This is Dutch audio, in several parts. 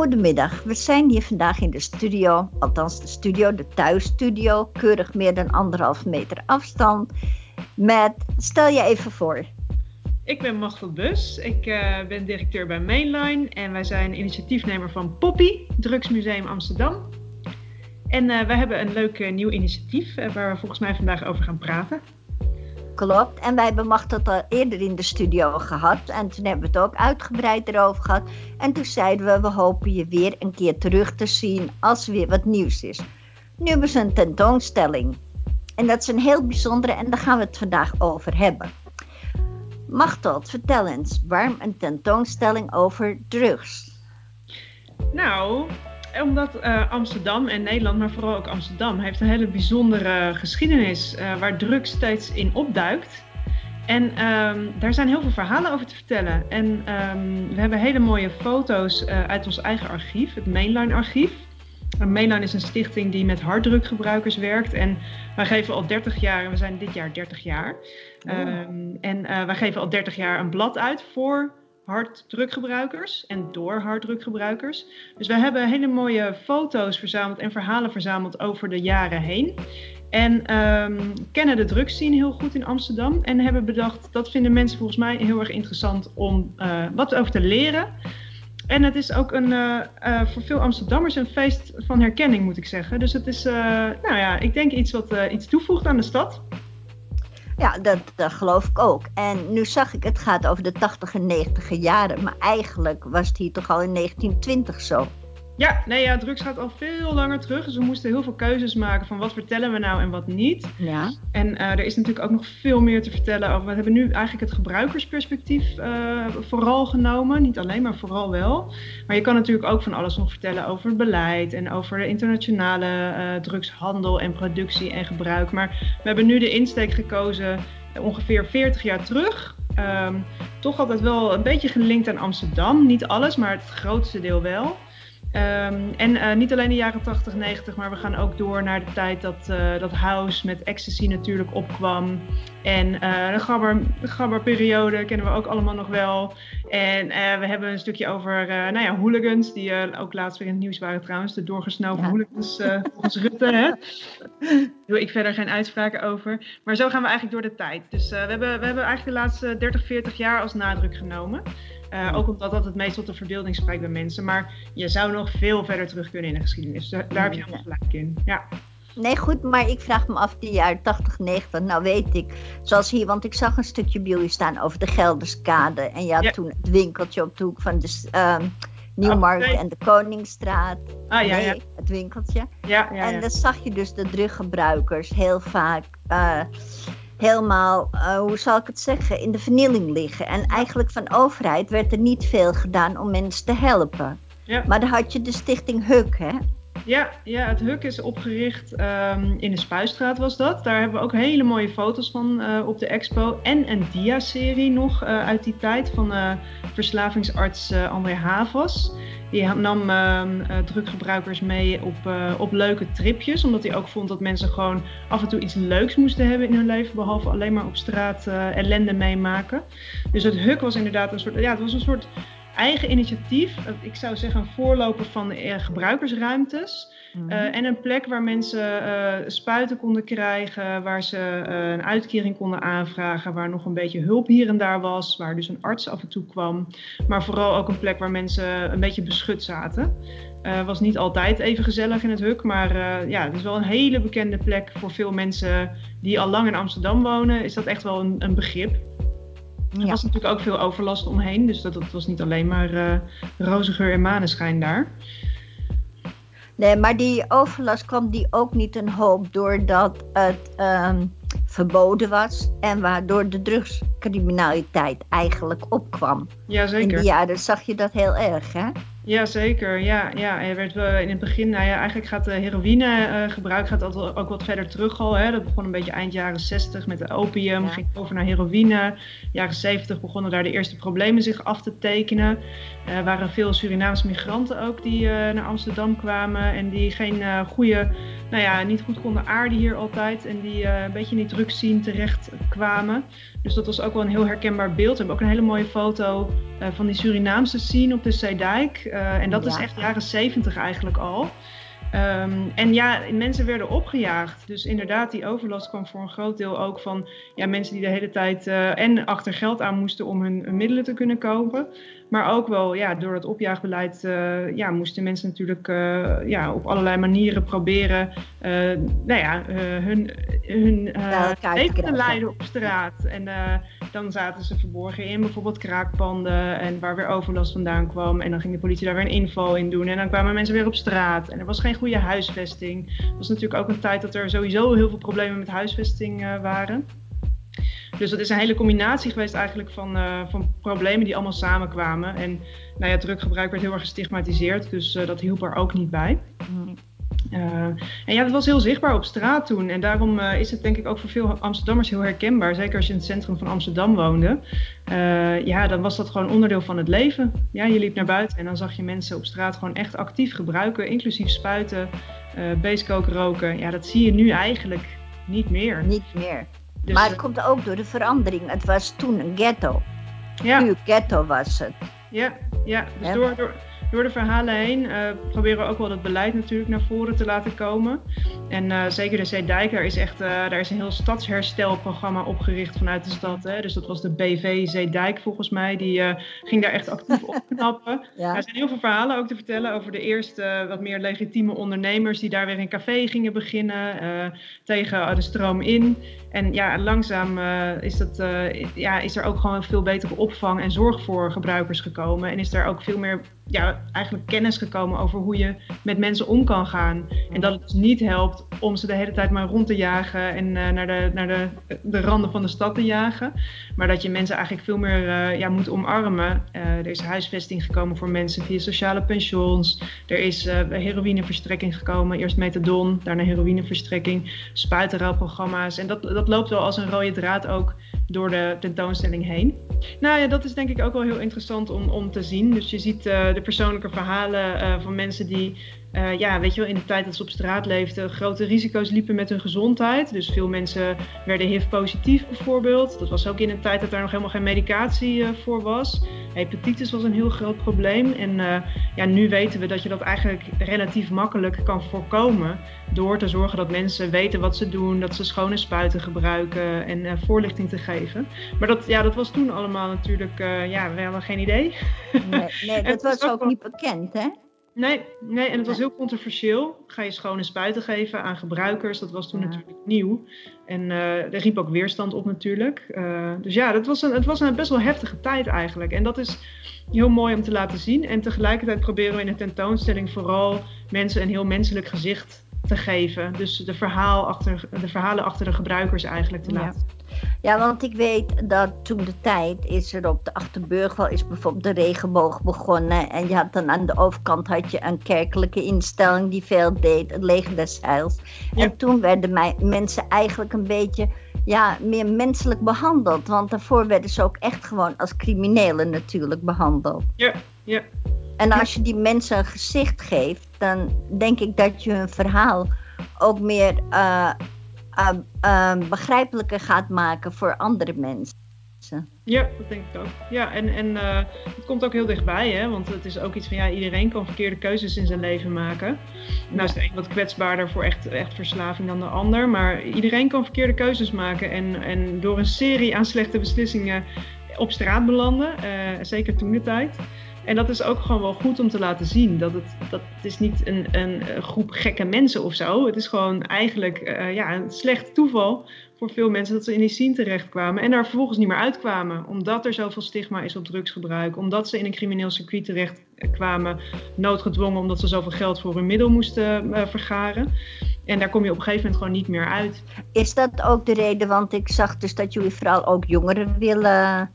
Goedemiddag, we zijn hier vandaag in de studio, althans de studio, de thuisstudio, keurig meer dan anderhalf meter afstand. Met, stel je even voor. Ik ben Machtel Bus, ik uh, ben directeur bij Mainline en wij zijn initiatiefnemer van Poppy, Drugsmuseum Amsterdam. En uh, wij hebben een leuk uh, nieuw initiatief waar we volgens mij vandaag over gaan praten. Klopt. En wij hebben Machteld al eerder in de studio gehad. En toen hebben we het ook uitgebreid erover gehad. En toen zeiden we, we hopen je weer een keer terug te zien als er weer wat nieuws is. Nu hebben ze een tentoonstelling. En dat is een heel bijzondere en daar gaan we het vandaag over hebben. Machteld, vertel eens, waarom een tentoonstelling over drugs? Nou, omdat uh, Amsterdam en Nederland, maar vooral ook Amsterdam, heeft een hele bijzondere geschiedenis uh, waar drugs steeds in opduikt. En um, daar zijn heel veel verhalen over te vertellen. En um, we hebben hele mooie foto's uh, uit ons eigen archief, het Mainline Archief. Mainline is een stichting die met harddrukgebruikers werkt. En wij geven al 30 jaar, en we zijn dit jaar 30 jaar. Oh. Um, en wij geven al 30 jaar een blad uit voor harddrukgebruikers en door harddrukgebruikers. Dus we hebben hele mooie foto's verzameld en verhalen verzameld over de jaren heen. En um, kennen de drugscene heel goed in Amsterdam. En hebben bedacht, dat vinden mensen volgens mij heel erg interessant om uh, wat over te leren. En het is ook een, uh, uh, voor veel Amsterdammers een feest van herkenning, moet ik zeggen. Dus het is, nou ja, ik denk iets wat iets toevoegt aan de stad. Ja, dat, geloof ik ook. En nu zag ik, het gaat over de 80 en 90 jaren. Maar eigenlijk was het hier toch al in 1920 zo. Ja, nee, ja, drugs gaat al veel langer terug. Dus we moesten heel veel keuzes maken van wat vertellen we nou en wat niet. Ja. En uh, er is natuurlijk ook nog veel meer te vertellen over. We hebben nu eigenlijk het gebruikersperspectief uh, vooral genomen. Niet alleen, maar vooral wel. Maar je kan natuurlijk ook van alles nog vertellen over het beleid en over de internationale uh, drugshandel en productie en gebruik. Maar we hebben nu de insteek gekozen ongeveer 40 jaar terug. Um, toch altijd wel een beetje gelinkt aan Amsterdam. Niet alles, maar het grootste deel wel. Um, en uh, niet alleen de jaren 80, 90, maar we gaan ook door naar de tijd dat, uh, dat house met ecstasy natuurlijk opkwam. En uh, de, gabber, de gabberperiode kennen we ook allemaal nog wel. En we hebben een stukje over nou ja, hooligans, die ook laatst weer in het nieuws waren trouwens. De doorgesnoven ja. hooligans volgens Rutte. Hè? Daar doe ik verder geen uitspraken over. Maar zo gaan we eigenlijk door de tijd. Dus we, hebben, we hebben eigenlijk de laatste 30, 40 jaar als nadruk genomen. Uh, ook omdat dat het meest tot de verbeelding spreekt bij mensen. Maar je zou nog veel verder terug kunnen in de geschiedenis. Daar, daar heb je helemaal gelijk in. Ja. Nee, goed, maar ik vraag me af, die jaren 80, 90, nou weet ik, zoals hier, want ik zag een stukje bij jullie staan over de Gelderskade. En je had ja. toen het winkeltje op de hoek van de uh, Nieuwmarkt oh, nee. en de Koningsstraat. Ah, ja, nee, ja. het winkeltje. Ja, ja, en dan zag je dus de druggebruikers heel vaak uh, helemaal, uh, hoe zal ik het zeggen, in de vernieling liggen. En eigenlijk van overheid werd er niet veel gedaan om mensen te helpen. Ja. Maar dan had je de stichting HUK, hè? Ja, ja het HUK is opgericht um, in de Spuistraat was dat. Daar hebben we ook hele mooie foto's van uh, op de expo. En een dia-serie nog uh, uit die tijd van uh, verslavingsarts André Havas. Die nam uh, druggebruikers mee op, uh, op leuke tripjes. Omdat hij ook vond dat mensen gewoon af en toe iets leuks moesten hebben in hun leven. Behalve alleen maar op straat uh, ellende meemaken. Dus het HUK was inderdaad een soort, ja, het was een soort eigen initiatief. Ik zou zeggen een voorloper van de gebruikersruimtes. Mm-hmm. Uh, en een plek waar mensen uh, spuiten konden krijgen, waar ze uh, een uitkering konden aanvragen, waar nog een beetje hulp hier en daar was, waar dus een arts af en toe kwam. Maar vooral ook een plek waar mensen een beetje beschut zaten. Was niet altijd even gezellig in het Huk, maar ja, het is wel een hele bekende plek voor veel mensen die al lang in Amsterdam wonen. Is dat echt wel een, een begrip. Er was natuurlijk ook veel overlast omheen, dus dat, dat was niet alleen maar uh, roze geur en maneschijn daar. Nee, maar die overlast kwam die ook niet een hoop doordat het um, verboden was en waardoor de drugscriminaliteit eigenlijk opkwam. Jazeker. In die jaren zag je dat heel erg, hè? Jazeker, ja. ja. Er werd in het begin, nou ja, eigenlijk gaat de heroïnegebruik uh, gaat ook wat verder terug al. Hè. Dat begon een beetje eind jaren 60 met de opium, ja. ging over naar heroïne. Jaren 70 begonnen daar de eerste problemen zich af te tekenen. Er uh, waren veel Surinaamse migranten ook die uh, naar Amsterdam kwamen en die geen goede, nou ja, niet goed konden aarden hier altijd. En die een beetje in die drugsscene terecht kwamen. Dus dat was ook wel een heel herkenbaar beeld. We hebben ook een hele mooie foto van die Surinaamse scene op de Zeedijk. En dat is echt jaren zeventig eigenlijk al. Ehm, en ja, mensen werden opgejaagd. Dus inderdaad, die overlast kwam voor een groot deel ook van ja, mensen die de hele tijd en achter geld aan moesten om hun, hun middelen te kunnen kopen. Maar ook wel ja, door het opjaagbeleid uh, ja, moesten mensen natuurlijk uh, ja, op allerlei manieren proberen nou ja, hun, hun leven te leiden op straat. En dan zaten ze verborgen in bijvoorbeeld kraakpanden en waar weer overlast vandaan kwam. En dan ging de politie daar weer een info in doen. En dan kwamen mensen weer op straat. En er was geen goede huisvesting. Het was natuurlijk ook een tijd dat er sowieso heel veel problemen met huisvesting waren. Dus dat is een hele combinatie geweest eigenlijk van, uh, van problemen die allemaal samenkwamen. En nou ja, druggebruik werd heel erg gestigmatiseerd, dus uh, dat hielp er ook niet bij. Uh, en ja, dat was heel zichtbaar op straat toen. En daarom is het denk ik ook voor veel Amsterdammers heel herkenbaar. Zeker als je in het centrum van Amsterdam woonde. ja, dan was dat gewoon onderdeel van het leven. Ja, je liep naar buiten en dan zag je mensen op straat gewoon echt actief gebruiken. Inclusief spuiten, uh, roken. Ja, dat zie je nu eigenlijk niet meer. Niet meer. Dus, maar het eh, komt ook door de verandering. Het was toen een ghetto. Ja. Puur ghetto was het. Ja, ja. dus door, door, door de verhalen heen uh, proberen we ook wel het beleid natuurlijk naar voren te laten komen. En uh, zeker de Zeedijk, daar is echt uh, daar is een heel stadsherstelprogramma opgericht vanuit de stad. Hè? Dus dat was de BV Zeedijk volgens mij. Die ging daar echt actief opknappen. ja. Er zijn heel veel verhalen ook te vertellen over de eerste wat meer legitieme ondernemers die daar weer een café gingen beginnen tegen de stroom in. En ja, langzaam is, dat, ja, is er ook gewoon veel betere opvang en zorg voor gebruikers gekomen. En is er ook veel meer ja, eigenlijk kennis gekomen over hoe je met mensen om kan gaan. En dat het dus niet helpt om ze de hele tijd maar rond te jagen en uh, naar, de, naar de, de randen van de stad te jagen. Maar dat je mensen eigenlijk veel meer uh, ja, moet omarmen. Uh, er is huisvesting gekomen voor mensen via sociale pensioens. Er is heroïneverstrekking gekomen. Eerst methadon, daarna heroïneverstrekking. Spuitenruilprogramma's. En dat, dat loopt wel als een rode draad ook door de tentoonstelling heen. Nou ja, dat is denk ik ook wel heel interessant om, om te zien. Dus je ziet persoonlijke verhalen uh, van mensen die uh, ja, weet je wel, in de tijd dat ze op straat leefden, grote risico's liepen met hun gezondheid. Dus veel mensen werden HIV-positief bijvoorbeeld. Dat was ook in een tijd dat daar nog helemaal geen medicatie uh, voor was. Hepatitis was een heel groot probleem. En uh, ja, nu weten we dat je dat eigenlijk relatief makkelijk kan voorkomen. Door te zorgen dat mensen weten wat ze doen, dat ze schone spuiten gebruiken en voorlichting te geven. Maar dat, ja, dat was toen allemaal natuurlijk, ja, we hadden geen idee. Nee, nee dat was ook, ook niet bekend, hè? Nee, nee, en het was heel controversieel. Ga je schone spuiten geven aan gebruikers? Dat was toen natuurlijk nieuw. En uh, er riep ook weerstand op natuurlijk. Uh, dus ja, dat was een, het was een best wel heftige tijd eigenlijk. En dat is heel mooi om te laten zien. En tegelijkertijd proberen we in de tentoonstelling vooral mensen een heel menselijk gezicht te geven. Dus de, verhaal achter, de verhalen achter de gebruikers eigenlijk te laten. Ja. want ik weet dat toen de tijd is er op de Achterburg is bijvoorbeeld de regenboog begonnen. En je had dan aan de overkant had je een kerkelijke instelling die veel deed, het leger des heils. En toen werden mij, mensen eigenlijk een beetje ja, meer menselijk behandeld. Want daarvoor werden ze ook echt gewoon als criminelen natuurlijk behandeld. Ja, ja. En als je die mensen een gezicht geeft, dan denk ik dat je hun verhaal ook meer uh, uh, uh, begrijpelijker gaat maken voor andere mensen. Ja, dat denk ik ook. Ja, en, en het komt ook heel dichtbij, hè? want het is ook iets van ja, iedereen kan verkeerde keuzes in zijn leven maken. Nou is de een wat kwetsbaarder voor echt, echt verslaving dan de ander, maar iedereen kan verkeerde keuzes maken en, en door een serie aan slechte beslissingen op straat belanden, zeker toen de tijd. En dat is ook gewoon wel goed om te laten zien. Dat het, dat is niet een, een groep gekke mensen of zo. Het is gewoon eigenlijk uh, ja, een slecht toeval voor veel mensen dat ze in die scene terechtkwamen. En daar vervolgens niet meer uitkwamen. Omdat er zoveel stigma is op drugsgebruik. Omdat ze in een crimineel circuit terechtkwamen. Noodgedwongen omdat ze zoveel geld voor hun middel moesten uh, vergaren. En daar kom je op een gegeven moment gewoon niet meer uit. Is dat ook de reden? Want ik zag dus dat jullie vooral ook jongeren willen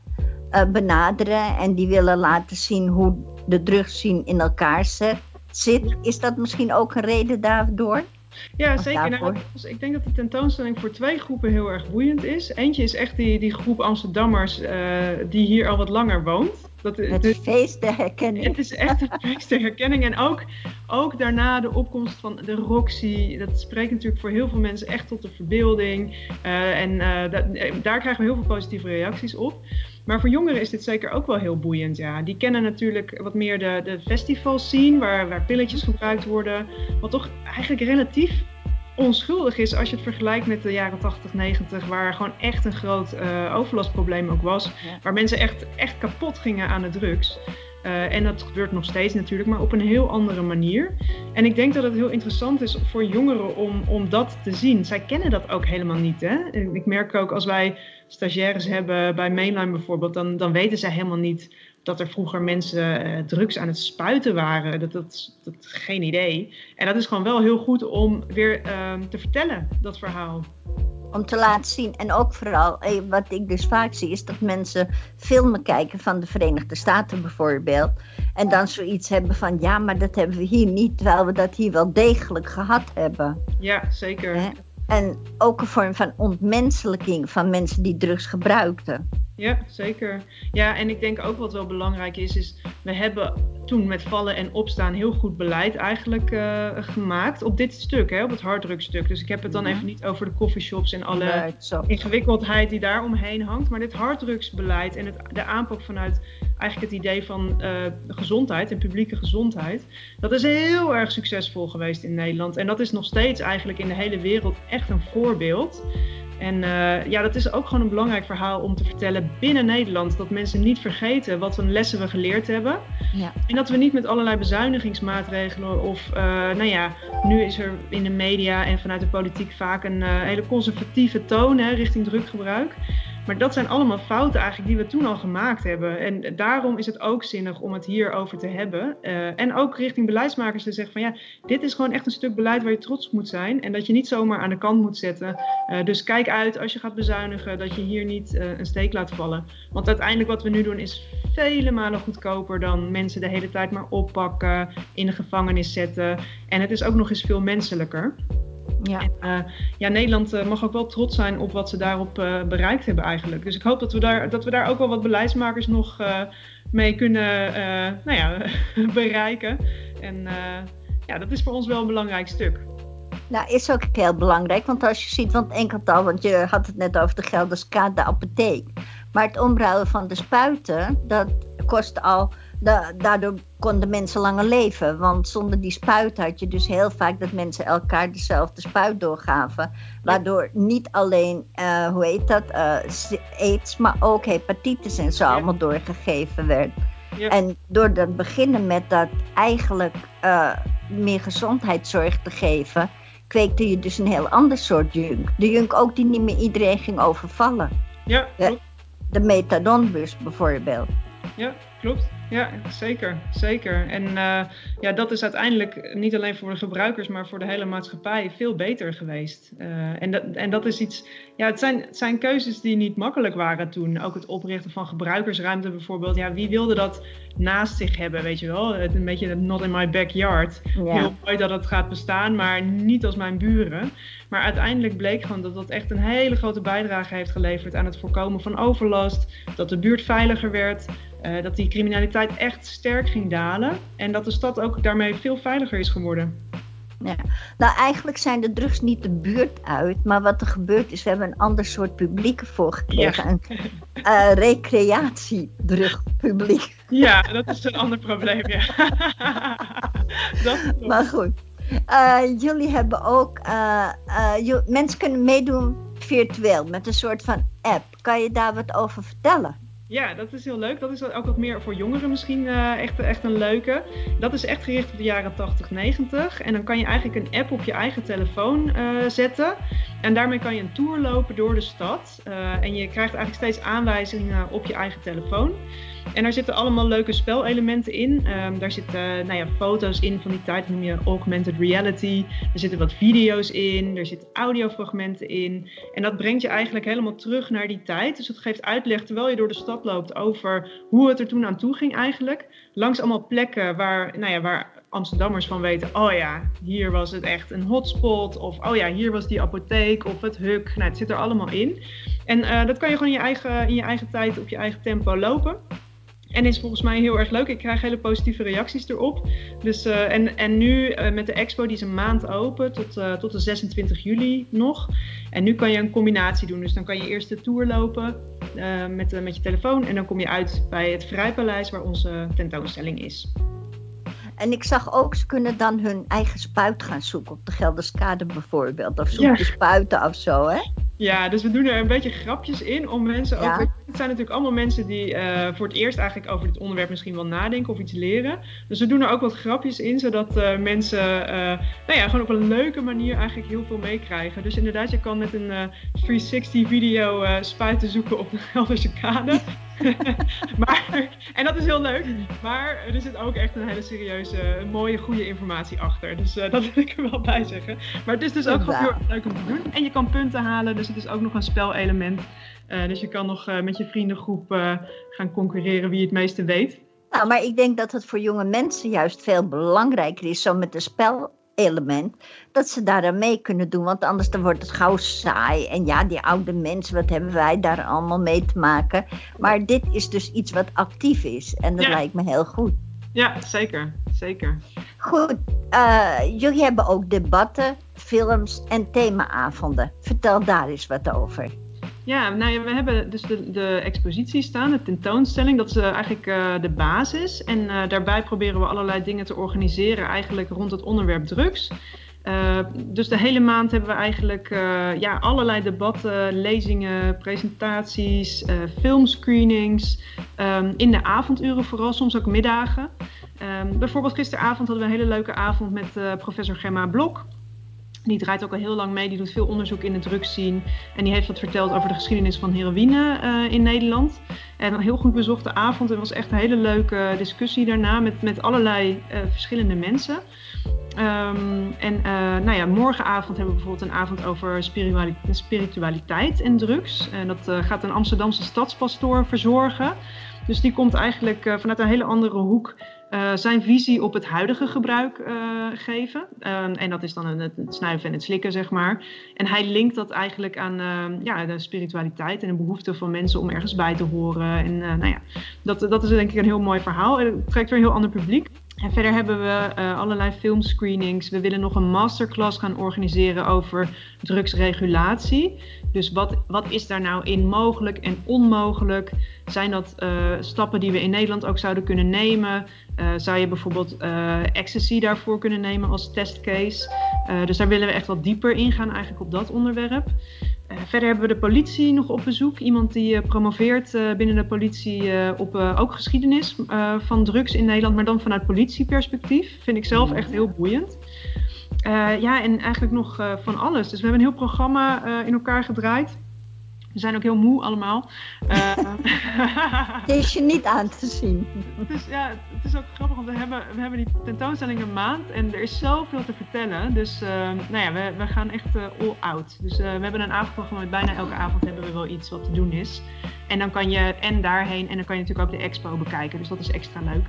uh, benaderen en die willen laten zien hoe de drugscene in elkaar zit. Is dat misschien ook een reden daardoor? Ja, zeker. Nou, ik denk dat de tentoonstelling voor twee groepen heel erg boeiend is. Eentje is echt die, die groep Amsterdammers uh, die hier al wat langer woont. Dat, het de, feest der herkenning. Het is echt een feest der herkenning. En ook, ook daarna de opkomst van de Roxy. Dat spreekt natuurlijk voor heel veel mensen echt tot de verbeelding. Uh, en uh, da daar krijgen we heel veel positieve reacties op. Maar voor jongeren is dit zeker ook wel heel boeiend. Ja. Die kennen natuurlijk wat meer de, de festivals zien, waar, waar pilletjes gebruikt worden. Wat toch eigenlijk relatief onschuldig is als je het vergelijkt met de jaren 80, 90, waar gewoon echt een groot uh, overlastprobleem ook was. Waar mensen echt, echt kapot gingen aan de drugs. Uh, en dat gebeurt nog steeds natuurlijk, maar op een heel andere manier. En ik denk dat het heel interessant is voor jongeren om, om dat te zien. Zij kennen dat ook helemaal niet. Hè? Ik merk ook als wij stagiaires hebben bij Mainline bijvoorbeeld, dan, dan weten zij helemaal niet dat er vroeger mensen uh, drugs aan het spuiten waren. Dat, dat, geen idee. En dat is gewoon wel heel goed om weer uh, te vertellen, dat verhaal. Om te laten zien. En ook vooral, eh, wat ik dus vaak zie, is dat mensen filmen kijken van de Verenigde Staten bijvoorbeeld. En dan zoiets hebben van, ja, maar dat hebben we hier niet, terwijl we dat hier wel degelijk gehad hebben. Ja, zeker. En ook een vorm van ontmenselijking van mensen die drugs gebruikten. Ja, zeker. Ja, en ik denk ook wat wel belangrijk is, is we hebben toen met vallen en opstaan heel goed beleid eigenlijk uh, gemaakt op dit stuk, hè, op het harddrugstuk. Dus ik heb het dan mhm. even niet over de coffeeshops en alle ingewikkeldheid die daar omheen hangt, maar dit harddrugsbeleid en het, de aanpak vanuit eigenlijk het idee van uh, gezondheid en publieke gezondheid, dat is heel erg succesvol geweest in Nederland. En dat is nog steeds eigenlijk in de hele wereld echt een voorbeeld. En uh, ja, dat is ook gewoon een belangrijk verhaal om te vertellen binnen Nederland. Dat mensen niet vergeten wat een lessen we geleerd hebben. Ja. En dat we niet met allerlei bezuinigingsmaatregelen of, uh, nou ja, nu is er in de media en vanuit de politiek vaak een uh, hele conservatieve toon hè, richting druggebruik. Maar dat zijn allemaal fouten eigenlijk die we toen al gemaakt hebben. En daarom is het ook zinnig om het hierover te hebben. Uh, en ook richting beleidsmakers te zeggen van ja, dit is gewoon echt een stuk beleid waar je trots op moet zijn. En dat je niet zomaar aan de kant moet zetten. Uh, dus kijk uit als je gaat bezuinigen dat je hier niet uh, een steek laat vallen. Want uiteindelijk wat we nu doen is vele malen goedkoper dan mensen de hele tijd maar oppakken, in de gevangenis zetten. En het is ook nog eens veel menselijker. Ja. En, uh, ja, Nederland uh, mag ook wel trots zijn op wat ze daarop uh, bereikt hebben eigenlijk. Dus ik hoop dat we daar, dat we daar ook wel wat beleidsmakers nog mee kunnen nou ja, bereiken. En ja, dat is voor ons wel een belangrijk stuk. Nou, is ook heel belangrijk, want als je ziet, want enkel al, want je had het net over de Gelderska, de apotheek. Maar het omruilen van de spuiten, dat kost al daardoor konden mensen langer leven. Want zonder die spuit had je dus heel vaak dat mensen elkaar dezelfde spuit doorgaven. Waardoor niet alleen, uh, hoe heet dat, uh, aids, maar ook hepatitis en zo allemaal doorgegeven werd. Ja. En door te beginnen met dat eigenlijk uh, meer gezondheidszorg te geven, kweekte je dus een heel ander soort junk. De junk ook die niet meer iedereen ging overvallen. Ja, de, de methadonbus bijvoorbeeld. Ja, klopt. Ja, zeker. zeker. En uh, ja, dat is uiteindelijk niet alleen voor de gebruikers, maar voor de hele maatschappij veel beter geweest. Uh, en, dat, en dat is iets. Ja, het zijn, het zijn keuzes die niet makkelijk waren toen. Ook het oprichten van gebruikersruimte bijvoorbeeld. Ja, wie wilde dat naast zich hebben, weet je wel? Het, een beetje not in my backyard. Ja. Heel mooi dat het gaat bestaan, maar niet als mijn buren. Maar uiteindelijk bleek gewoon dat dat echt een hele grote bijdrage heeft geleverd aan het voorkomen van overlast. Dat de buurt veiliger werd. Uh, dat die criminaliteit echt sterk ging dalen. En dat de stad ook daarmee veel veiliger is geworden. Ja. Nou, eigenlijk zijn de drugs niet de buurt uit. Maar wat er gebeurt is, we hebben een ander soort publiek ervoor gekregen. Ja. Een uh, recreatiedrugpubliek. Ja, dat is een ander probleem, ja. dat maar goed. Uh, jullie hebben ook... Mensen kunnen meedoen virtueel met een soort van app. Kan je daar wat over vertellen? Ja, dat is heel leuk. Dat is ook wat meer voor jongeren misschien uh, echt, echt een leuke. Dat is echt gericht op de jaren 80, 90. En dan kan je eigenlijk een app op je eigen telefoon uh, zetten. En daarmee kan je een tour lopen door de stad. Uh, en je krijgt eigenlijk steeds aanwijzingen op je eigen telefoon. En daar zitten allemaal leuke spelelementen in. Um, daar zitten nou ja, foto's in van die tijd, noem je augmented reality. Er zitten wat video's in, er zitten audiofragmenten in. En dat brengt je eigenlijk helemaal terug naar die tijd. Dus het geeft uitleg terwijl je door de stad loopt over hoe het er toen aan toe ging eigenlijk. Langs allemaal plekken waar, nou ja, waar Amsterdammers van weten, oh ja, hier was het echt een hotspot. Of oh ja, hier was die apotheek of het huk. Nou, het zit er allemaal in. En uh, dat kan je gewoon in je, eigen, in je eigen tijd op je eigen tempo lopen. En is volgens mij heel erg leuk. Ik krijg hele positieve reacties erop. Dus, en, en nu met de expo, die is een maand open tot, tot de 26 juli nog. En nu kan je een combinatie doen. Dus dan kan je eerst de tour lopen met, met je telefoon. En dan kom je uit bij het Vrijpaleis waar onze tentoonstelling is. En ik zag ook, ze kunnen dan hun eigen spuit gaan zoeken op de Gelderskade bijvoorbeeld. Of zoeken spuiten of zo, hè? Ja, dus we doen er een beetje grapjes in om mensen ook. Het zijn natuurlijk allemaal mensen die uh, voor het eerst eigenlijk over dit onderwerp misschien wel nadenken of iets leren. Dus we doen er ook wat grapjes in, zodat uh, mensen uh, nou ja, gewoon op een leuke manier eigenlijk heel veel meekrijgen. Dus inderdaad, je kan met een 360 video spuiten zoeken op de Gelderse kade. maar, en dat is heel leuk. Maar er zit ook echt een hele serieuze, mooie, goede informatie achter. Dus uh, dat wil ik er wel bij zeggen. Maar het is dus ook gewoon heel leuk om te doen. En je kan punten halen, dus het is ook nog een spelelement. Uh, dus je kan nog uh, met je vriendengroep gaan concurreren wie het meeste weet. Nou, maar ik denk dat het voor jonge mensen juist veel belangrijker is, zo met een spel element, dat ze daar aan mee kunnen doen. Want anders dan wordt het gauw saai. En ja, die oude mensen, wat hebben wij daar allemaal mee te maken? Maar dit is dus iets wat actief is. En dat lijkt me heel goed. Ja, zeker. Zeker. Goed, uh, jullie hebben ook debatten, films en themaavonden. Vertel daar eens wat over. Ja, nou ja, we hebben dus de, de expositie staan, de tentoonstelling. Dat is uh, eigenlijk uh, de basis. En uh, daarbij proberen we allerlei dingen te organiseren, eigenlijk rond het onderwerp drugs. dus de hele maand hebben we eigenlijk ja, allerlei debatten, lezingen, presentaties, filmscreenings. Um, in de avonduren vooral, soms ook middagen. Um, bijvoorbeeld gisteravond hadden we een hele leuke avond met professor Gemma Blok. Die draait ook al heel lang mee. Die doet veel onderzoek in de drugsscene. En die heeft wat verteld over de geschiedenis van heroïne uh, in Nederland. En een heel goed bezochte avond. Er was echt een hele leuke discussie daarna met, met allerlei uh, verschillende mensen. Um, en uh, nou ja, morgenavond hebben we bijvoorbeeld een avond over spiritualiteit en drugs. En dat gaat een Amsterdamse stadspastoor verzorgen. Dus die komt eigenlijk vanuit een hele andere hoek uh, zijn visie op het huidige gebruik uh, geven. Um, en dat is dan het, het, snuiven en het slikken, zeg maar. En hij linkt dat eigenlijk aan uh, ja, de spiritualiteit en de behoefte van mensen om ergens bij te horen. En nou ja, dat, dat is denk ik een heel mooi verhaal. Het trekt weer een heel ander publiek. Verder hebben we uh, allerlei filmscreenings. We willen nog een masterclass gaan organiseren over drugsregulatie. Dus wat, wat is daar nou in mogelijk en onmogelijk? Zijn dat uh, stappen die we in Nederland ook zouden kunnen nemen? Uh, zou je bijvoorbeeld ecstasy daarvoor kunnen nemen als testcase? dus daar willen we echt wat dieper ingaan eigenlijk op dat onderwerp. Uh, verder hebben we de politie nog op bezoek. Iemand die uh, promoveert uh, binnen de politie op ook geschiedenis van drugs in Nederland, maar dan vanuit politieperspectief. Vind ik zelf echt heel boeiend. ja, en eigenlijk nog van alles. Dus we hebben een heel programma in elkaar gedraaid. We zijn ook heel moe allemaal. Uh, het is je niet aan te zien. Dus ja, het is ook grappig, want we hebben, we hebben die tentoonstelling een maand en er is zoveel te vertellen. Dus uh, nou ja, we, we gaan echt uh, all out. Dus we hebben een avondprogramma met bijna elke avond hebben we wel iets wat te doen is. En dan kan je en daarheen en dan kan je natuurlijk ook de expo bekijken. Dus dat is extra leuk.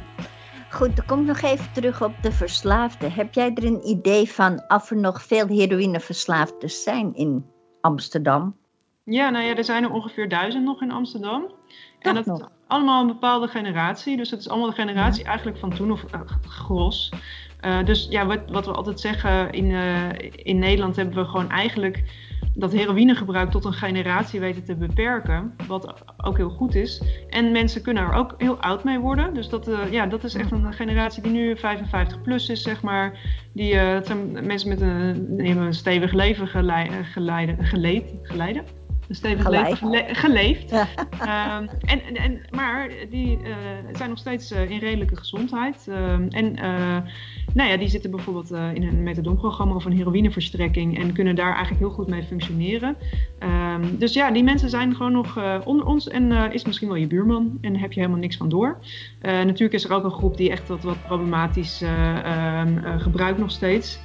Goed, dan kom ik nog even terug op de verslaafden. Heb jij er een idee van of er nog veel heroïneverslaafden zijn in Amsterdam? Ja, nou ja, er zijn er ongeveer duizend nog in Amsterdam. en dat is allemaal een bepaalde generatie. Dus het is allemaal de generatie eigenlijk van toen, of uh, gros. Uh, dus ja, wat, wat, we altijd zeggen, in, uh, in Nederland hebben we gewoon eigenlijk dat heroïnegebruik tot een generatie weten te beperken. Wat ook heel goed is. En mensen kunnen er ook heel oud mee worden. Dus dat, ja, dat is echt een generatie die nu 55 plus is, zeg maar. Die, zijn mensen met een, een stevig leven geleiden, geleiden, geleid, stevig geleefd. geleefd. um, en, en, maar die uh, zijn nog steeds uh, in redelijke gezondheid. Um, en uh, nou ja, die zitten bijvoorbeeld in een methadonprogramma of een heroïneverstrekking en kunnen daar eigenlijk heel goed mee functioneren. Um, dus ja, die mensen zijn gewoon nog onder ons en is misschien wel je buurman en heb je helemaal niks van door. natuurlijk is er ook een groep die echt wat, wat problematisch gebruikt nog steeds.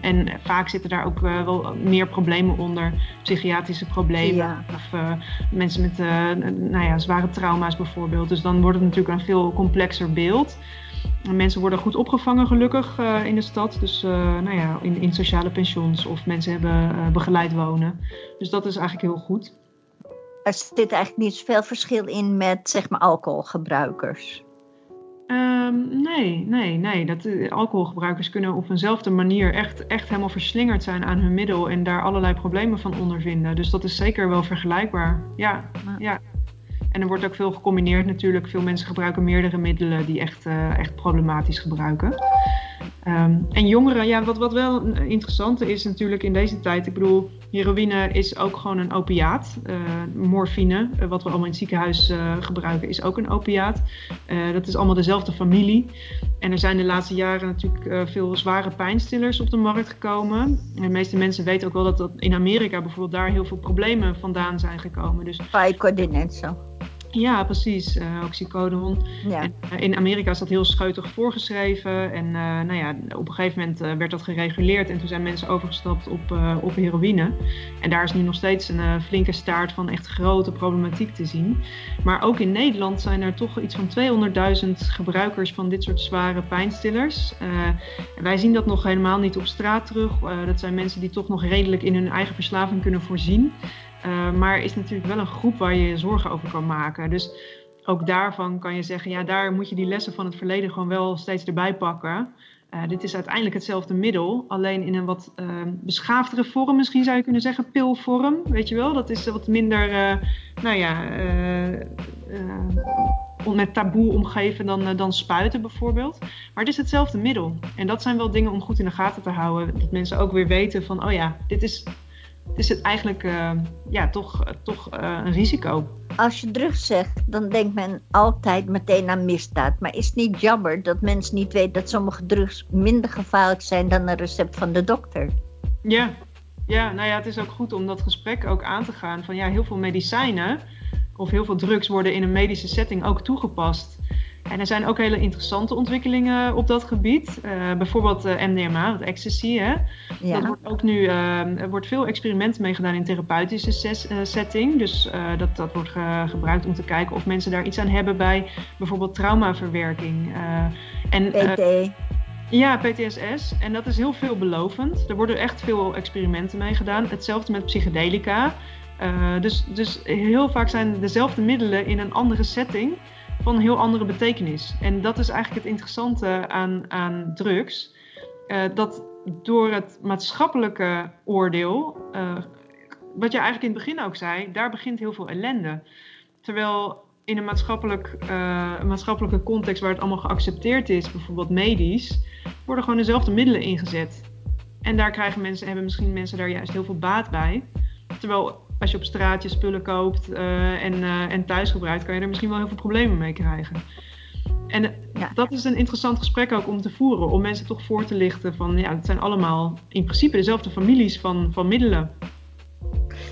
en vaak zitten daar ook wel meer problemen onder, psychiatrische problemen. Of uh, mensen met uh, nou ja, zware trauma's bijvoorbeeld. Dus dan wordt het natuurlijk een veel complexer beeld. En mensen worden goed opgevangen gelukkig uh, in de stad. Dus nou ja, in, in sociale pensions of mensen hebben begeleid wonen. Dus dat is eigenlijk heel goed. er zit eigenlijk niet zoveel verschil in met zeg maar alcoholgebruikers. Um, nee, nee, nee. Dat, uh, alcoholgebruikers kunnen op eenzelfde manier echt, echt helemaal verslingerd zijn aan hun middel en daar allerlei problemen van ondervinden. Dus dat is zeker wel vergelijkbaar. Ja, ja. En er wordt ook veel gecombineerd natuurlijk. Veel mensen gebruiken meerdere middelen die echt, uh, echt problematisch gebruiken. Um, en jongeren, ja, wat, wat wel interessant is natuurlijk in deze tijd. Ik bedoel, heroïne is ook gewoon een opiaat. Uh, morfine, uh, wat we allemaal in het ziekenhuis uh, gebruiken, is ook een opiaat. dat is allemaal dezelfde familie. En er zijn de laatste jaren natuurlijk veel zware pijnstillers op de markt gekomen. En de meeste mensen weten ook wel dat, dat in Amerika bijvoorbeeld daar heel veel problemen vandaan zijn gekomen. Dus, Vicodin zo. Ja, precies. Uh, oxycodon. Ja. En, uh, in Amerika is dat heel scheutig voorgeschreven. En uh, nou ja, op een gegeven moment werd dat gereguleerd. En toen zijn mensen overgestapt op, op heroïne. En daar is nu nog steeds een flinke staart van echt grote problematiek te zien. Maar ook in Nederland zijn er toch iets van 200.000 gebruikers van dit soort zware pijnstillers. wij zien dat nog helemaal niet op straat terug. dat zijn mensen die toch nog redelijk in hun eigen verslaving kunnen voorzien. Uh, maar is natuurlijk wel een groep waar je zorgen over kan maken. Dus ook daarvan kan je zeggen, ja, daar moet je die lessen van het verleden gewoon wel steeds erbij pakken. Uh, dit is uiteindelijk hetzelfde middel, alleen in een wat uh, beschaafdere vorm, misschien zou je kunnen zeggen, pilvorm. Weet je wel, dat is wat minder, nou ja, met taboe omgeven dan, dan spuiten bijvoorbeeld. Maar het is hetzelfde middel. En dat zijn wel dingen om goed in de gaten te houden. Dat mensen ook weer weten van, oh ja, dit is is het eigenlijk uh, ja, toch, toch uh, een risico. Als je drugs zegt, dan denkt men altijd meteen aan misdaad. Maar is het niet jammer dat mensen niet weten dat sommige drugs minder gevaarlijk zijn dan een recept van de dokter? Ja, ja nou ja, het is ook goed om dat gesprek ook aan te gaan. Van ja, heel veel medicijnen of heel veel drugs worden in een medische setting ook toegepast. En er zijn ook hele interessante ontwikkelingen op dat gebied. Uh, bijvoorbeeld uh, MDMA, het ecstasy. Hè? Ja. Dat wordt ook nu, uh, er wordt veel experimenten mee gedaan in therapeutische ses, setting. Dus dat, dat wordt ge gebruikt om te kijken of mensen daar iets aan hebben bij bijvoorbeeld traumaverwerking. en, PT. Ja, PTSS. En dat is heel veelbelovend. Er worden echt veel experimenten mee gedaan. Hetzelfde met psychedelica. dus, dus heel vaak zijn dezelfde middelen in een andere setting van een heel andere betekenis. En dat is eigenlijk het interessante aan, aan drugs. Uh, dat door het maatschappelijke oordeel, uh, wat je eigenlijk in het begin ook zei, daar begint heel veel ellende. Terwijl in een maatschappelijk, uh, maatschappelijke context waar het allemaal geaccepteerd is, bijvoorbeeld medisch, worden gewoon dezelfde middelen ingezet. En daar krijgen mensen, hebben misschien mensen daar juist heel veel baat bij. Terwijl als je op straat je spullen koopt uh, en, uh, en thuis gebruikt, kan je er misschien wel heel veel problemen mee krijgen. En eh, ja. dat is een interessant gesprek ook om te voeren, om mensen toch voor te lichten van ja, het zijn allemaal in principe dezelfde families van, van middelen.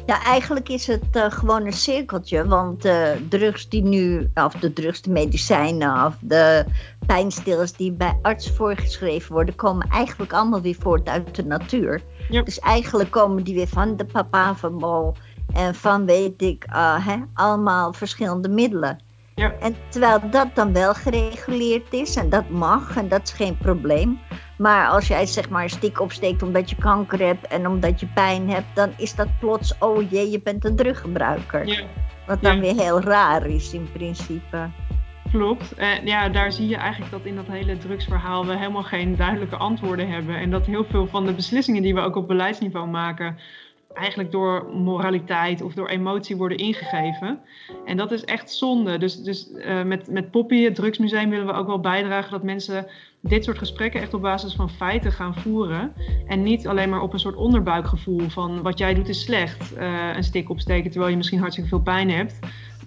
Ja, eigenlijk is het uh, gewoon een cirkeltje, want de drugs die nu, of de drugs, de medicijnen of de pijnstillers die bij arts voorgeschreven worden, komen eigenlijk allemaal weer voort uit de natuur. Dus eigenlijk komen die weer van de papavermol en van weet ik, uh, hè, allemaal verschillende middelen. Ja. En terwijl dat dan wel gereguleerd is en dat mag en dat is geen probleem. Maar als jij zeg maar een stik opsteekt omdat je kanker hebt en omdat je pijn hebt, dan is dat plots, oh jee, je bent een druggebruiker. Ja. Wat dan ja. weer heel raar is in principe. Klopt. En ja, daar zie je eigenlijk dat in dat hele drugsverhaal we helemaal geen duidelijke antwoorden hebben. En dat heel veel van de beslissingen die we ook op beleidsniveau maken, eigenlijk door moraliteit of door emotie worden ingegeven. En dat is echt zonde. Dus, dus uh, met, met Poppy, het Drugsmuseum, willen we ook wel bijdragen dat mensen dit soort gesprekken echt op basis van feiten gaan voeren. En niet alleen maar op een soort onderbuikgevoel van wat jij doet is slecht. Uh, een stik opsteken terwijl je misschien hartstikke veel pijn hebt.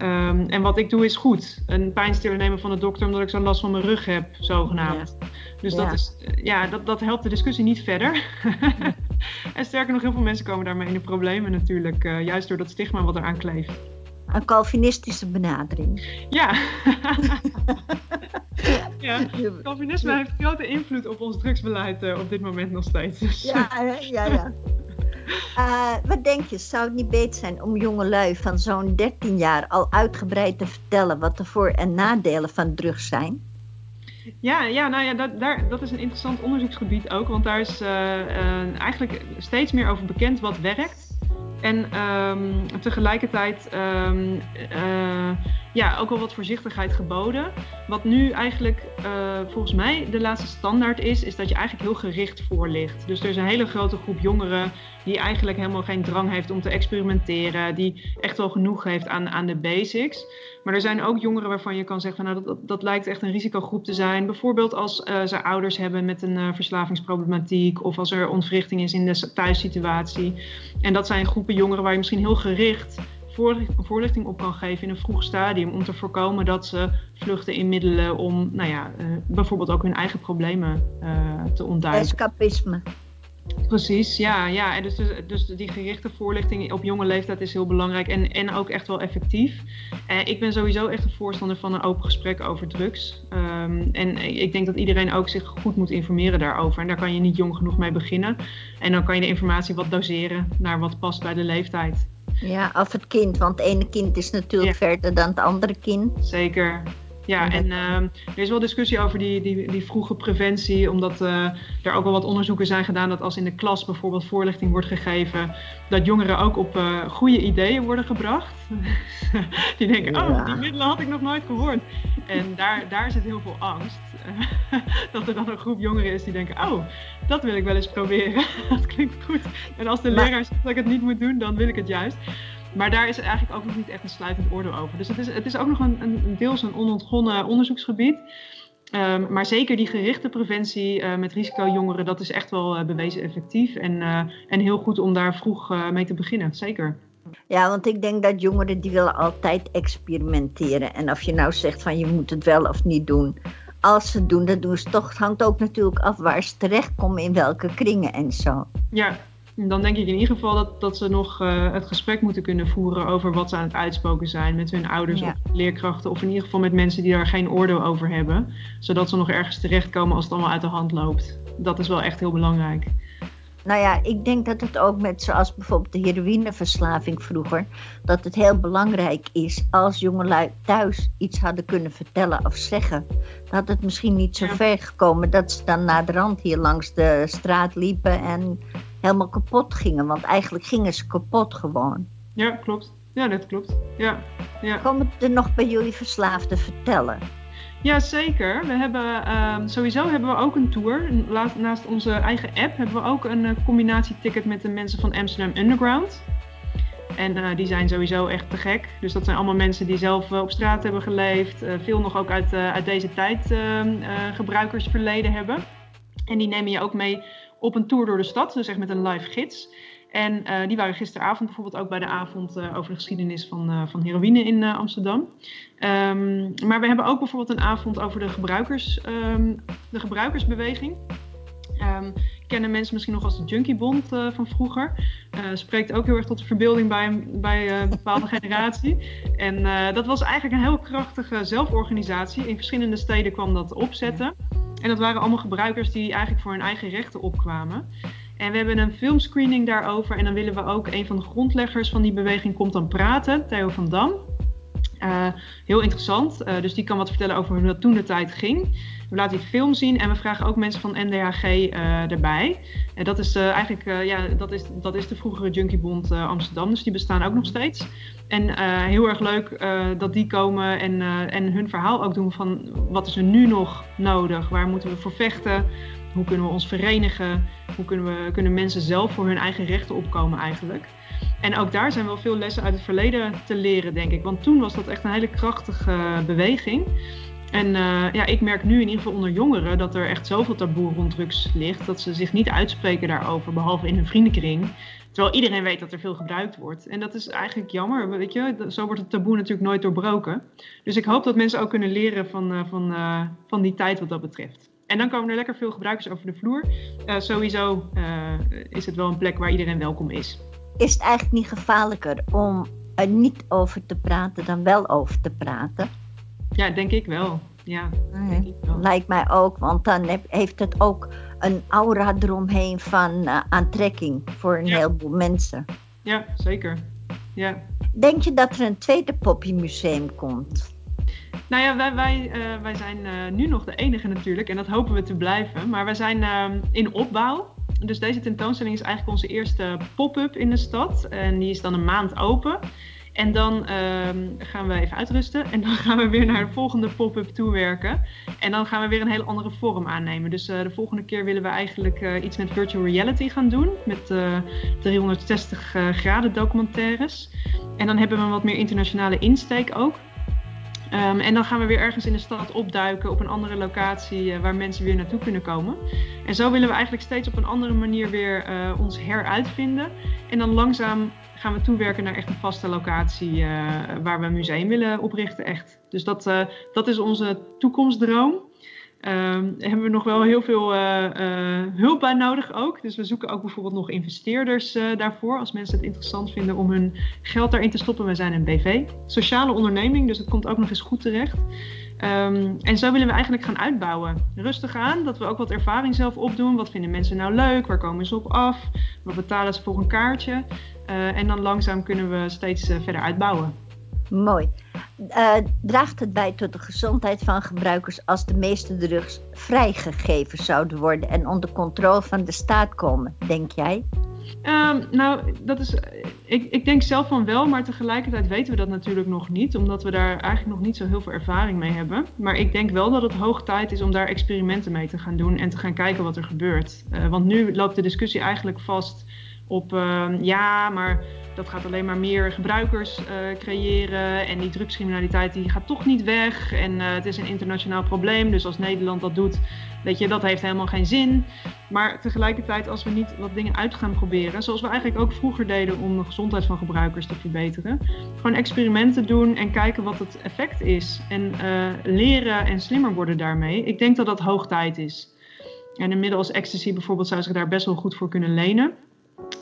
Um, en wat ik doe is goed. Een pijnstiller nemen van de dokter omdat ik zo'n last van mijn rug heb, zogenaamd. Ja. Dus ja. Dat, is, ja, dat, dat helpt de discussie niet verder. en sterker nog, heel veel mensen komen daarmee in de problemen natuurlijk. Uh, juist door dat stigma wat eraan kleeft. Een Calvinistische benadering. Ja. ja. Calvinisme heeft grote invloed op ons drugsbeleid uh, op dit moment nog steeds. Dus. Ja, ja, ja. Uh, wat denk je, zou het niet beter zijn om jongelui van zo'n 13 jaar al uitgebreid te vertellen wat de voor- en nadelen van drugs zijn? Ja, ja, nou ja, dat, daar, dat is een interessant onderzoeksgebied ook, want daar is uh, uh, eigenlijk steeds meer over bekend wat werkt En um, tegelijkertijd um, uh, ja, ook wel wat voorzichtigheid geboden. Wat nu eigenlijk volgens mij de laatste standaard is, is dat je eigenlijk heel gericht voorligt. Dus er is een hele grote groep jongeren die eigenlijk helemaal geen drang heeft om te experimenteren, die echt wel genoeg heeft aan, aan de basics. Maar er zijn ook jongeren waarvan je kan zeggen van nou, dat, dat, lijkt echt een risicogroep te zijn. Bijvoorbeeld als uh, ze ouders hebben met een uh, verslavingsproblematiek of als er ontwrichting is in de thuissituatie. En dat zijn groepen jongeren waar je misschien heel gericht voorlichting op kan geven in een vroeg stadium om te voorkomen dat ze vluchten in middelen om nou ja, uh, bijvoorbeeld ook hun eigen problemen te ontduiken. Escapisme. Precies, ja. ja. En dus, dus die gerichte voorlichting op jonge leeftijd is heel belangrijk en, en ook echt wel effectief. Uh, ik ben sowieso echt een voorstander van een open gesprek over drugs. Um, en ik denk dat iedereen ook zich goed moet informeren daarover. En daar kan je niet jong genoeg mee beginnen. En dan kan je de informatie wat doseren naar wat past bij de leeftijd. Ja, of het kind, want het ene kind is natuurlijk ja. verder dan het andere kind. Zeker, ja, en uh, er is wel discussie over die, die, die vroege preventie, omdat uh, er ook wel wat onderzoeken zijn gedaan dat als in de klas bijvoorbeeld voorlichting wordt gegeven, dat jongeren ook op uh, goede ideeën worden gebracht. die denken, oh, die middelen had ik nog nooit gehoord. En daar, daar zit heel veel angst. dat er dan een groep jongeren is die denken, oh, dat wil ik wel eens proberen. dat klinkt goed. En als de maar... leraar zegt dat ik het niet moet doen, dan wil ik het juist. Maar daar is eigenlijk ook nog niet echt een sluitend oordeel over. Dus het is, het is ook nog een, een deels een onontgonnen onderzoeksgebied. Um, maar zeker die gerichte preventie uh, met risicojongeren, dat is echt wel uh, bewezen effectief. En, uh, en heel goed om daar vroeg mee te beginnen, zeker. Ja, want ik denk dat jongeren die willen altijd experimenteren. En of je nou zegt van je moet het wel of niet doen. Als ze het doen, dat doen ze toch. Het hangt ook natuurlijk af waar ze terechtkomen, in welke kringen en zo. Ja, dan denk ik in ieder geval dat, dat ze nog uh, het gesprek moeten kunnen voeren over wat ze aan het uitspoken zijn met hun ouders ja. of leerkrachten. Of in ieder geval met mensen die daar geen oordeel over hebben. Zodat ze nog ergens terechtkomen als het allemaal uit de hand loopt. Dat is wel echt heel belangrijk. Nou ja, ik denk dat het ook met zoals bijvoorbeeld de heroïneverslaving vroeger, dat het heel belangrijk is als jongelui thuis iets hadden kunnen vertellen of zeggen. Dat het misschien niet zo ver gekomen dat ze dan naar de rand hier langs de straat liepen en helemaal kapot gingen. Want eigenlijk gingen ze kapot gewoon. Ja, klopt. Ja, dat klopt. Ja, ja. Komen er nog bij jullie verslaafden vertellen? Ja, zeker. We hebben, uh, sowieso hebben we ook een tour. Naast onze eigen app hebben we ook een uh, combinatieticket met de mensen van Amsterdam Underground. En uh, die zijn sowieso echt te gek. Dus dat zijn allemaal mensen die zelf uh, op straat hebben geleefd. veel nog ook uit, uit deze tijd ehm, gebruikersverleden hebben. En die nemen je ook mee op een tour door de stad, dus echt met een live gids. En uh, die waren gisteravond bijvoorbeeld ook bij de avond uh, over de geschiedenis van, uh, van heroïne in Amsterdam. Um, maar we hebben ook bijvoorbeeld een avond over de, gebruikers, um, de gebruikersbeweging. Um, kennen mensen misschien nog als de Junkiebond van vroeger. spreekt ook heel erg tot de verbeelding bij, bij een bepaalde generatie. En dat was eigenlijk een heel krachtige zelforganisatie. In verschillende steden kwam dat opzetten. En dat waren allemaal gebruikers die eigenlijk voor hun eigen rechten opkwamen. En we hebben een filmscreening daarover. En dan willen we ook een van de grondleggers van die beweging komt dan praten, Theo van Dam. Uh, heel interessant. Uh, dus die kan wat vertellen over hoe dat toen de tijd ging. We laten die film zien en we vragen ook mensen van NDHG uh, erbij. En dat is eigenlijk ja, dat is, dat is de vroegere Junkiebond Amsterdam. Dus die bestaan ook nog steeds. En heel erg leuk dat die komen en, en hun verhaal ook doen van wat is er nu nog nodig? Waar moeten we voor vechten? Hoe kunnen we ons verenigen? Hoe kunnen, we, kunnen mensen zelf voor hun eigen rechten opkomen eigenlijk? En ook daar zijn wel veel lessen uit het verleden te leren, denk ik. Want toen was dat echt een hele krachtige beweging. En ja, ik merk nu in ieder geval onder jongeren dat er echt zoveel taboe rond drugs ligt, dat ze zich niet uitspreken daarover, behalve in hun vriendenkring. Terwijl iedereen weet dat er veel gebruikt wordt. En dat is eigenlijk jammer, weet je. Zo wordt het taboe natuurlijk nooit doorbroken. Dus ik hoop dat mensen ook kunnen leren van, uh, van, uh, van die tijd wat dat betreft. En dan komen er lekker veel gebruikers over de vloer. sowieso is het wel een plek waar iedereen welkom is is het eigenlijk niet gevaarlijker om er niet over te praten dan wel over te praten? Ja, denk ik wel. Ja, denk ik wel. Lijkt mij ook, want dan heeft het ook een aura eromheen van uh, aantrekking voor een ja. heleboel mensen. Ja, zeker. Ja. Denk je dat er een tweede poppymuseum komt? Nou ja, wij, wij, uh, wij zijn uh, nu nog de enige natuurlijk en dat hopen we te blijven. Maar wij zijn in opbouw. dus deze tentoonstelling is eigenlijk onze eerste pop-up in de stad. En die is dan een maand open. En dan ehm, gaan we even uitrusten. En dan gaan we weer naar de volgende pop-up toewerken. En dan gaan we weer een hele andere vorm aannemen. Dus uh, de volgende keer willen we eigenlijk uh, iets met virtual reality gaan doen. Met uh, 360 graden documentaires. En dan hebben we een wat meer internationale insteek ook. Um, en dan gaan we weer ergens in de stad opduiken op een andere locatie waar mensen weer naartoe kunnen komen. En zo willen we eigenlijk steeds op een andere manier weer ons heruitvinden. En dan langzaam gaan we toewerken naar echt een vaste locatie uh, waar we een museum willen oprichten. Echt. Dus dat, uh, dat is onze toekomstdroom. Um, hebben we nog wel heel veel uh, hulp bij nodig ook. Dus we zoeken ook bijvoorbeeld nog investeerders daarvoor. Als mensen het interessant vinden om hun geld daarin te stoppen. We zijn een BV, sociale onderneming, dus het komt ook nog eens goed terecht. Um, en zo willen we eigenlijk gaan uitbouwen. Rustig aan, dat we ook wat ervaring zelf opdoen. Wat vinden mensen nou leuk? Waar komen ze op af? Wat betalen ze voor een kaartje? Uh, en dan langzaam kunnen we steeds uh, verder uitbouwen. Mooi. Uh, draagt het bij tot de gezondheid van gebruikers als de meeste drugs vrijgegeven zouden worden en onder controle van de staat komen, denk jij? Um, nou, dat is, ik, ik denk zelf van wel, maar tegelijkertijd weten we dat natuurlijk nog niet, omdat we daar eigenlijk nog niet zo heel veel ervaring mee hebben. Maar ik denk wel dat het hoog tijd is om daar experimenten mee te gaan doen en te gaan kijken wat er gebeurt. Uh, want nu loopt de discussie eigenlijk vast op uh, ja, maar dat gaat alleen maar meer gebruikers uh, creëren. En die drugscriminaliteit die gaat toch niet weg. En uh, het is een internationaal probleem. Dus als Nederland dat doet, weet je, dat heeft helemaal geen zin. Maar tegelijkertijd, als we niet wat dingen uit gaan proberen, zoals we eigenlijk ook vroeger deden om de gezondheid van gebruikers te verbeteren, gewoon experimenten doen en kijken wat het effect is. En uh, leren en slimmer worden daarmee. Ik denk dat dat hoog tijd is. En een middel als ecstasy bijvoorbeeld zou zich daar best wel goed voor kunnen lenen.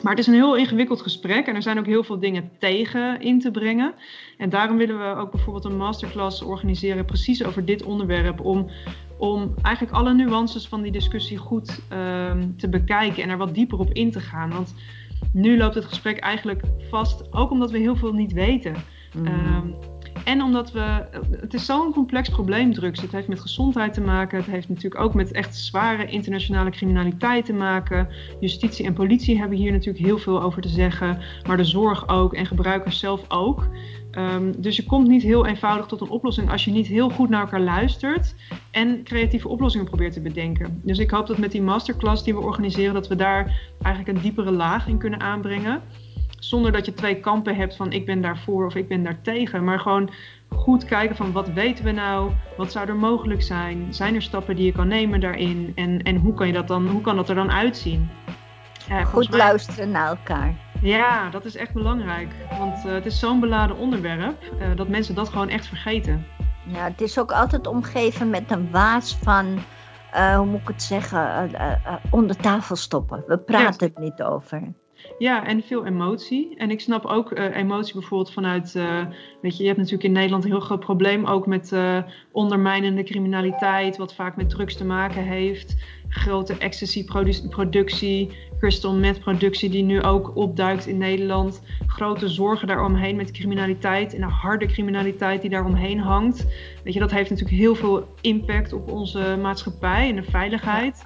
Maar het is een heel ingewikkeld gesprek en er zijn ook heel veel dingen tegen in te brengen. En daarom willen we ook bijvoorbeeld een masterclass organiseren precies over dit onderwerp. Om, om eigenlijk alle nuances van die discussie goed um, te bekijken en er wat dieper op in te gaan. Want nu loopt het gesprek eigenlijk vast, ook omdat we heel veel niet weten. Mm. Um, en omdat we, het is zo'n complex probleem drugs. Het heeft met gezondheid te maken. Het heeft natuurlijk ook met echt zware internationale criminaliteit te maken. Justitie en politie hebben hier natuurlijk heel veel over te zeggen. Maar de zorg ook en gebruikers zelf ook. Um, dus je komt niet heel eenvoudig tot een oplossing als je niet heel goed naar elkaar luistert en creatieve oplossingen probeert te bedenken. Dus ik hoop dat met die masterclass die we organiseren, dat we daar eigenlijk een diepere laag in kunnen aanbrengen zonder dat je twee kampen hebt van ik ben daarvoor of ik ben daar tegen. Maar gewoon goed kijken van wat weten we nou? Wat zou er mogelijk zijn? Zijn er stappen die je kan nemen daarin? En, en hoe, kan je dat dan, hoe kan dat er dan uitzien? Ja, goed mij... luisteren naar elkaar. Ja, dat is echt belangrijk. Want uh, het is zo'n beladen onderwerp uh, dat mensen dat gewoon echt vergeten. Ja, het is ook altijd omgeven met een waas van, uh, hoe moet ik het zeggen, onder tafel stoppen. We praten ja. het niet over. Ja, en veel emotie. En ik snap ook uh, emotie bijvoorbeeld vanuit, uh, weet je, je hebt natuurlijk in Nederland een heel groot probleem ook met uh, ondermijnende criminaliteit, wat vaak met drugs te maken heeft. Grote ecstasy-productie, crystal meth productie die nu ook opduikt in Nederland. Grote zorgen daaromheen met criminaliteit en de harde criminaliteit die daaromheen hangt. Weet je, dat heeft natuurlijk heel veel impact op onze maatschappij en de veiligheid.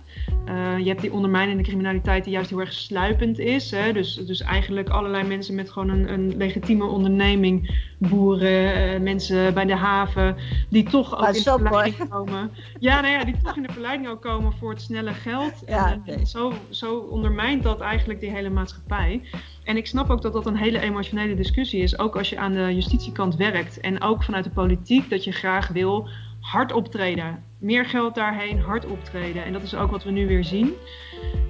Uh, je hebt die ondermijnende criminaliteit die juist heel erg sluipend is. Hè? Dus, dus eigenlijk allerlei mensen met gewoon een, een legitieme onderneming, boeren, uh, mensen bij de haven, die toch ook in de verleiding komen. Ja, nou ja, die toch in de verleiding ook komen voor het snelle geld. Ja, en, en zo, zo ondermijnt dat eigenlijk die hele maatschappij. En ik snap ook dat dat een hele emotionele discussie is, ook als je aan de justitiekant werkt en ook vanuit de politiek, dat je graag wil hard optreden. Meer geld daarheen, hard optreden. En dat is ook wat we nu weer zien.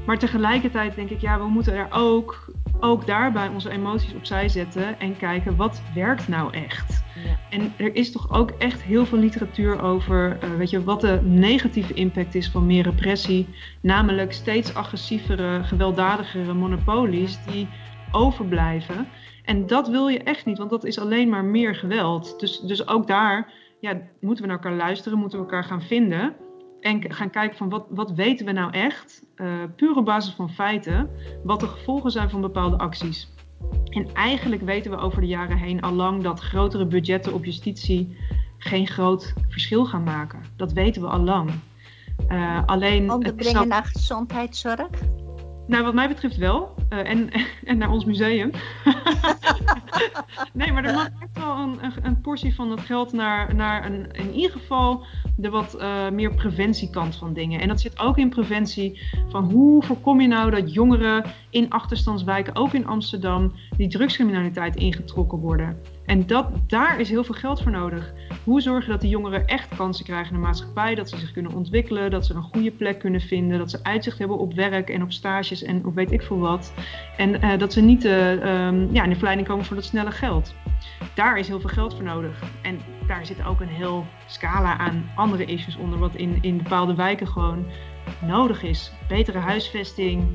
Maar tegelijkertijd denk ik, ja, we moeten er ook, ook daarbij onze emoties opzij zetten en kijken wat werkt nou echt. Ja. En er is toch ook echt heel veel literatuur over, uh, weet je, wat de negatieve impact is van meer repressie. Namelijk steeds agressievere, gewelddadigere monopolies die overblijven. En dat wil je echt niet, want dat is alleen maar meer geweld. Dus, dus ook daar ja, moeten we naar elkaar luisteren, moeten we elkaar gaan vinden. En gaan kijken van wat, wat weten we nou echt, uh, puur op basis van feiten, wat de gevolgen zijn van bepaalde acties. En eigenlijk weten we over de jaren heen al lang dat grotere budgetten op justitie geen groot verschil gaan maken. Dat weten we al lang. Uh, alleen. Onderbrengen naar gezondheidszorg? Nou, wat mij betreft wel. Uh, en, en naar ons museum. nee, maar er mag echt wel een, een, portie van dat geld naar, naar een, in ieder geval de wat uh, meer preventiekant van dingen. En dat zit ook in preventie van hoe voorkom je nou dat jongeren in achterstandswijken, ook in Amsterdam, die drugscriminaliteit ingetrokken worden. En dat, daar is heel veel geld voor nodig. Hoe zorgen dat die jongeren echt kansen krijgen in de maatschappij, dat ze zich kunnen ontwikkelen, dat ze een goede plek kunnen vinden, dat ze uitzicht hebben op werk en op stages en op weet ik veel wat. En uh, dat ze niet uh, um, ja, in de verleiding komen voor dat snelle geld. Daar is heel veel geld voor nodig. En daar zit ook een heel scala aan andere issues onder, wat in, in bepaalde wijken gewoon nodig is. Betere huisvesting.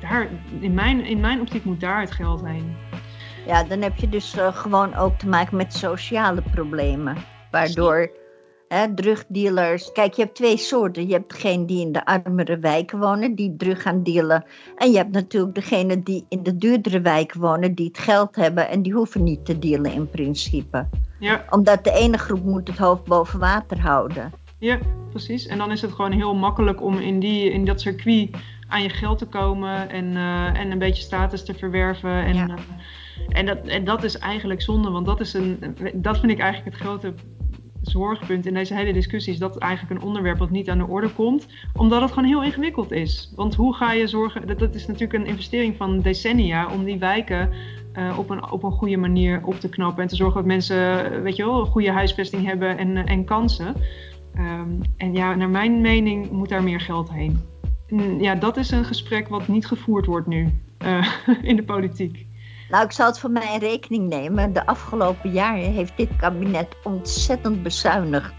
Daar, in, mijn, in mijn optiek moet daar het geld heen. Ja, dan heb je dus uh, gewoon ook te maken met sociale problemen. Waardoor hè, drugdealers. Kijk, je hebt twee soorten. Je hebt degene die in de armere wijken wonen, die drug gaan dealen. En je hebt natuurlijk degene die in de duurdere wijken wonen, die het geld hebben en die hoeven niet te dealen in principe. Ja. Omdat de ene groep moet het hoofd boven water houden. Ja, precies. En dan is het gewoon heel makkelijk om in, die, in dat circuit aan je geld te komen en, uh, en een beetje status te verwerven. En, ja. En, dat, en dat is eigenlijk zonde, want dat, is een, dat vind ik eigenlijk het grote zorgpunt in deze hele discussie is dat eigenlijk een onderwerp wat niet aan de orde komt, omdat het gewoon heel ingewikkeld is. Want hoe ga je zorgen, dat, is natuurlijk een investering van decennia om die wijken uh, op, een, op een goede manier op te knappen en te zorgen dat mensen, weet je wel, een goede huisvesting hebben en, en kansen. Um, en ja, naar mijn mening moet daar meer geld heen. En ja, dat is een gesprek wat niet gevoerd wordt nu in de politiek. Nou, ik zal het voor mij in rekening nemen. De afgelopen jaren heeft dit kabinet ontzettend bezuinigd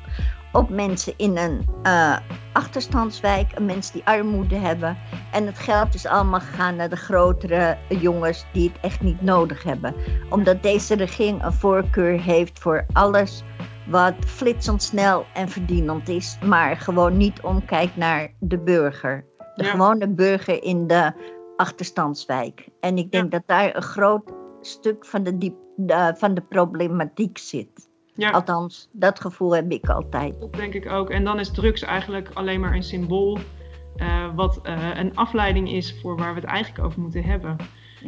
op mensen in een uh, achterstandswijk, mensen die armoede hebben. En het geld is allemaal gegaan naar de grotere jongens die het echt niet nodig hebben. Omdat deze regering een voorkeur heeft voor alles wat flitsend snel en verdienend is, maar gewoon niet omkijkt naar de burger. De gewone burger in de achterstandswijk. En ik denk dat daar een groot stuk van de, diep, van de problematiek zit. Ja. Althans, dat gevoel heb ik altijd. Dat denk ik ook. En dan is drugs eigenlijk alleen maar een symbool. Uh, wat uh, een afleiding is voor waar we het eigenlijk over moeten hebben.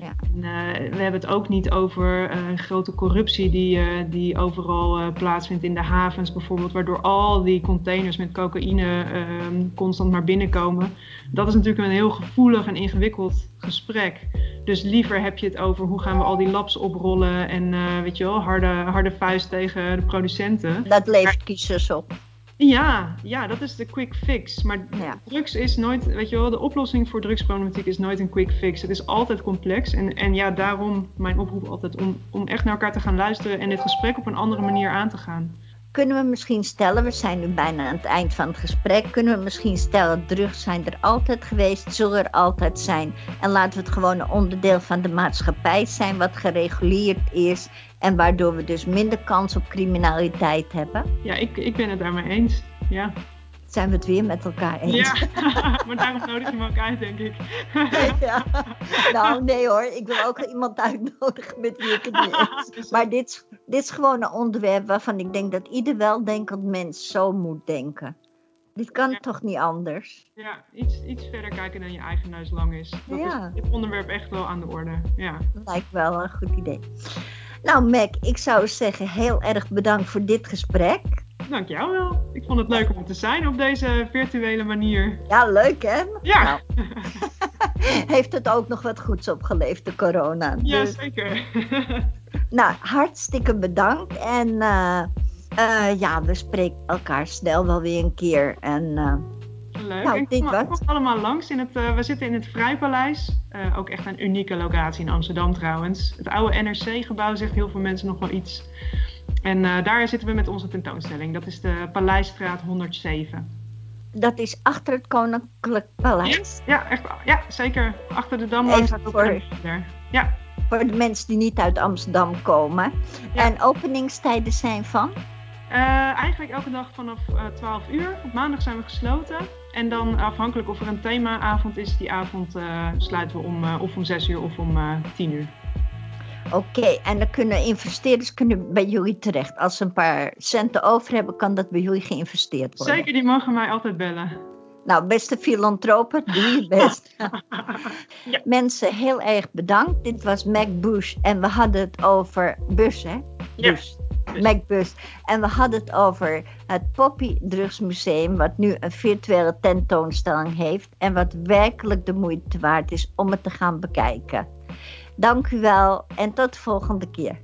Ja. En, uh, we hebben het ook niet over uh, grote corruptie die, uh, die overal plaatsvindt in de havens bijvoorbeeld, waardoor al die containers met cocaïne ehm, constant maar binnenkomen. Dat is natuurlijk een heel gevoelig en ingewikkeld gesprek. Dus liever heb je het over hoe gaan we al die labs oprollen en weet je wel, harde, harde vuist tegen de producenten. Dat levert kiezers op. Ja, ja, dat is de quick fix. Maar drugs is nooit, weet je wel, de oplossing voor drugsproblematiek is nooit een quick fix. Het is altijd complex. En, en ja, daarom mijn oproep altijd om, om echt naar elkaar te gaan luisteren en dit gesprek op een andere manier aan te gaan. Kunnen we misschien stellen, we zijn nu bijna aan het eind van het gesprek, kunnen we misschien stellen, drugs zijn er altijd geweest, zullen er altijd zijn. En laten we het gewoon een onderdeel van de maatschappij zijn, wat gereguleerd is en waardoor we dus minder kans op criminaliteit hebben. Ja, ik, ik ben het daarmee eens. Ja. Zijn we het weer met elkaar eens? Ja, maar daarom nodig je me ook uit, denk ik. ja. Nou, nee hoor. Ik wil ook iemand uitnodigen met wie ik het niet eens Maar dit, dit is gewoon een onderwerp waarvan ik denk dat ieder weldenkend mens zo moet denken. Dit kan toch niet anders? Ja, iets, iets verder kijken dan je eigen neus lang is. Dat ja. is dit onderwerp echt wel aan de orde. Ja. Lijkt wel een goed idee. Nou, Mac, ik zou zeggen heel erg bedankt voor dit gesprek. Dankjewel wel. Ik vond het leuk om te zijn op deze virtuele manier. Ja, leuk hè? Ja. Nou. Heeft het ook nog wat goeds opgeleverd, de corona? Ja, dus... zeker. nou, hartstikke bedankt. En uh, uh, ja, we spreken elkaar snel wel weer een keer. En uh, Leuk. Nou, ik allemaal langs. In het, uh, we zitten in het Vrijpaleis. Uh, ook echt een unieke locatie in Amsterdam trouwens. Het oude NRC-gebouw zegt heel veel mensen nog wel iets. En uh, daar zitten we met onze tentoonstelling. Dat is de Paleisstraat 107. Dat is achter het Koninklijk Paleis? Ja, ja echt, ja zeker. Achter de Dam langs het voor, Ja. Voor de mensen die niet uit Amsterdam komen. Ja. En openingstijden zijn van? eigenlijk elke dag vanaf 12 uur. Op maandag zijn we gesloten. En dan afhankelijk of er een themaavond is, die avond uh, sluiten we om, uh, of om 6 uur of om uh, eh, 10 uur. Oké, en dan kunnen investeerders kunnen bij jullie terecht. Als ze een paar centen over hebben, kan dat bij jullie geïnvesteerd worden. Zeker, die mogen mij altijd bellen. Nou, beste filantropen, doe je best. Ja. Mensen, heel erg bedankt. Dit was Mac Bush en we hadden het over bus, hè? Ja. Bus. Mac Bus. En we hadden het over het Poppy Drugsmuseum, wat nu een virtuele tentoonstelling heeft en wat werkelijk de moeite waard is om het te gaan bekijken. Dank u wel en tot de volgende keer.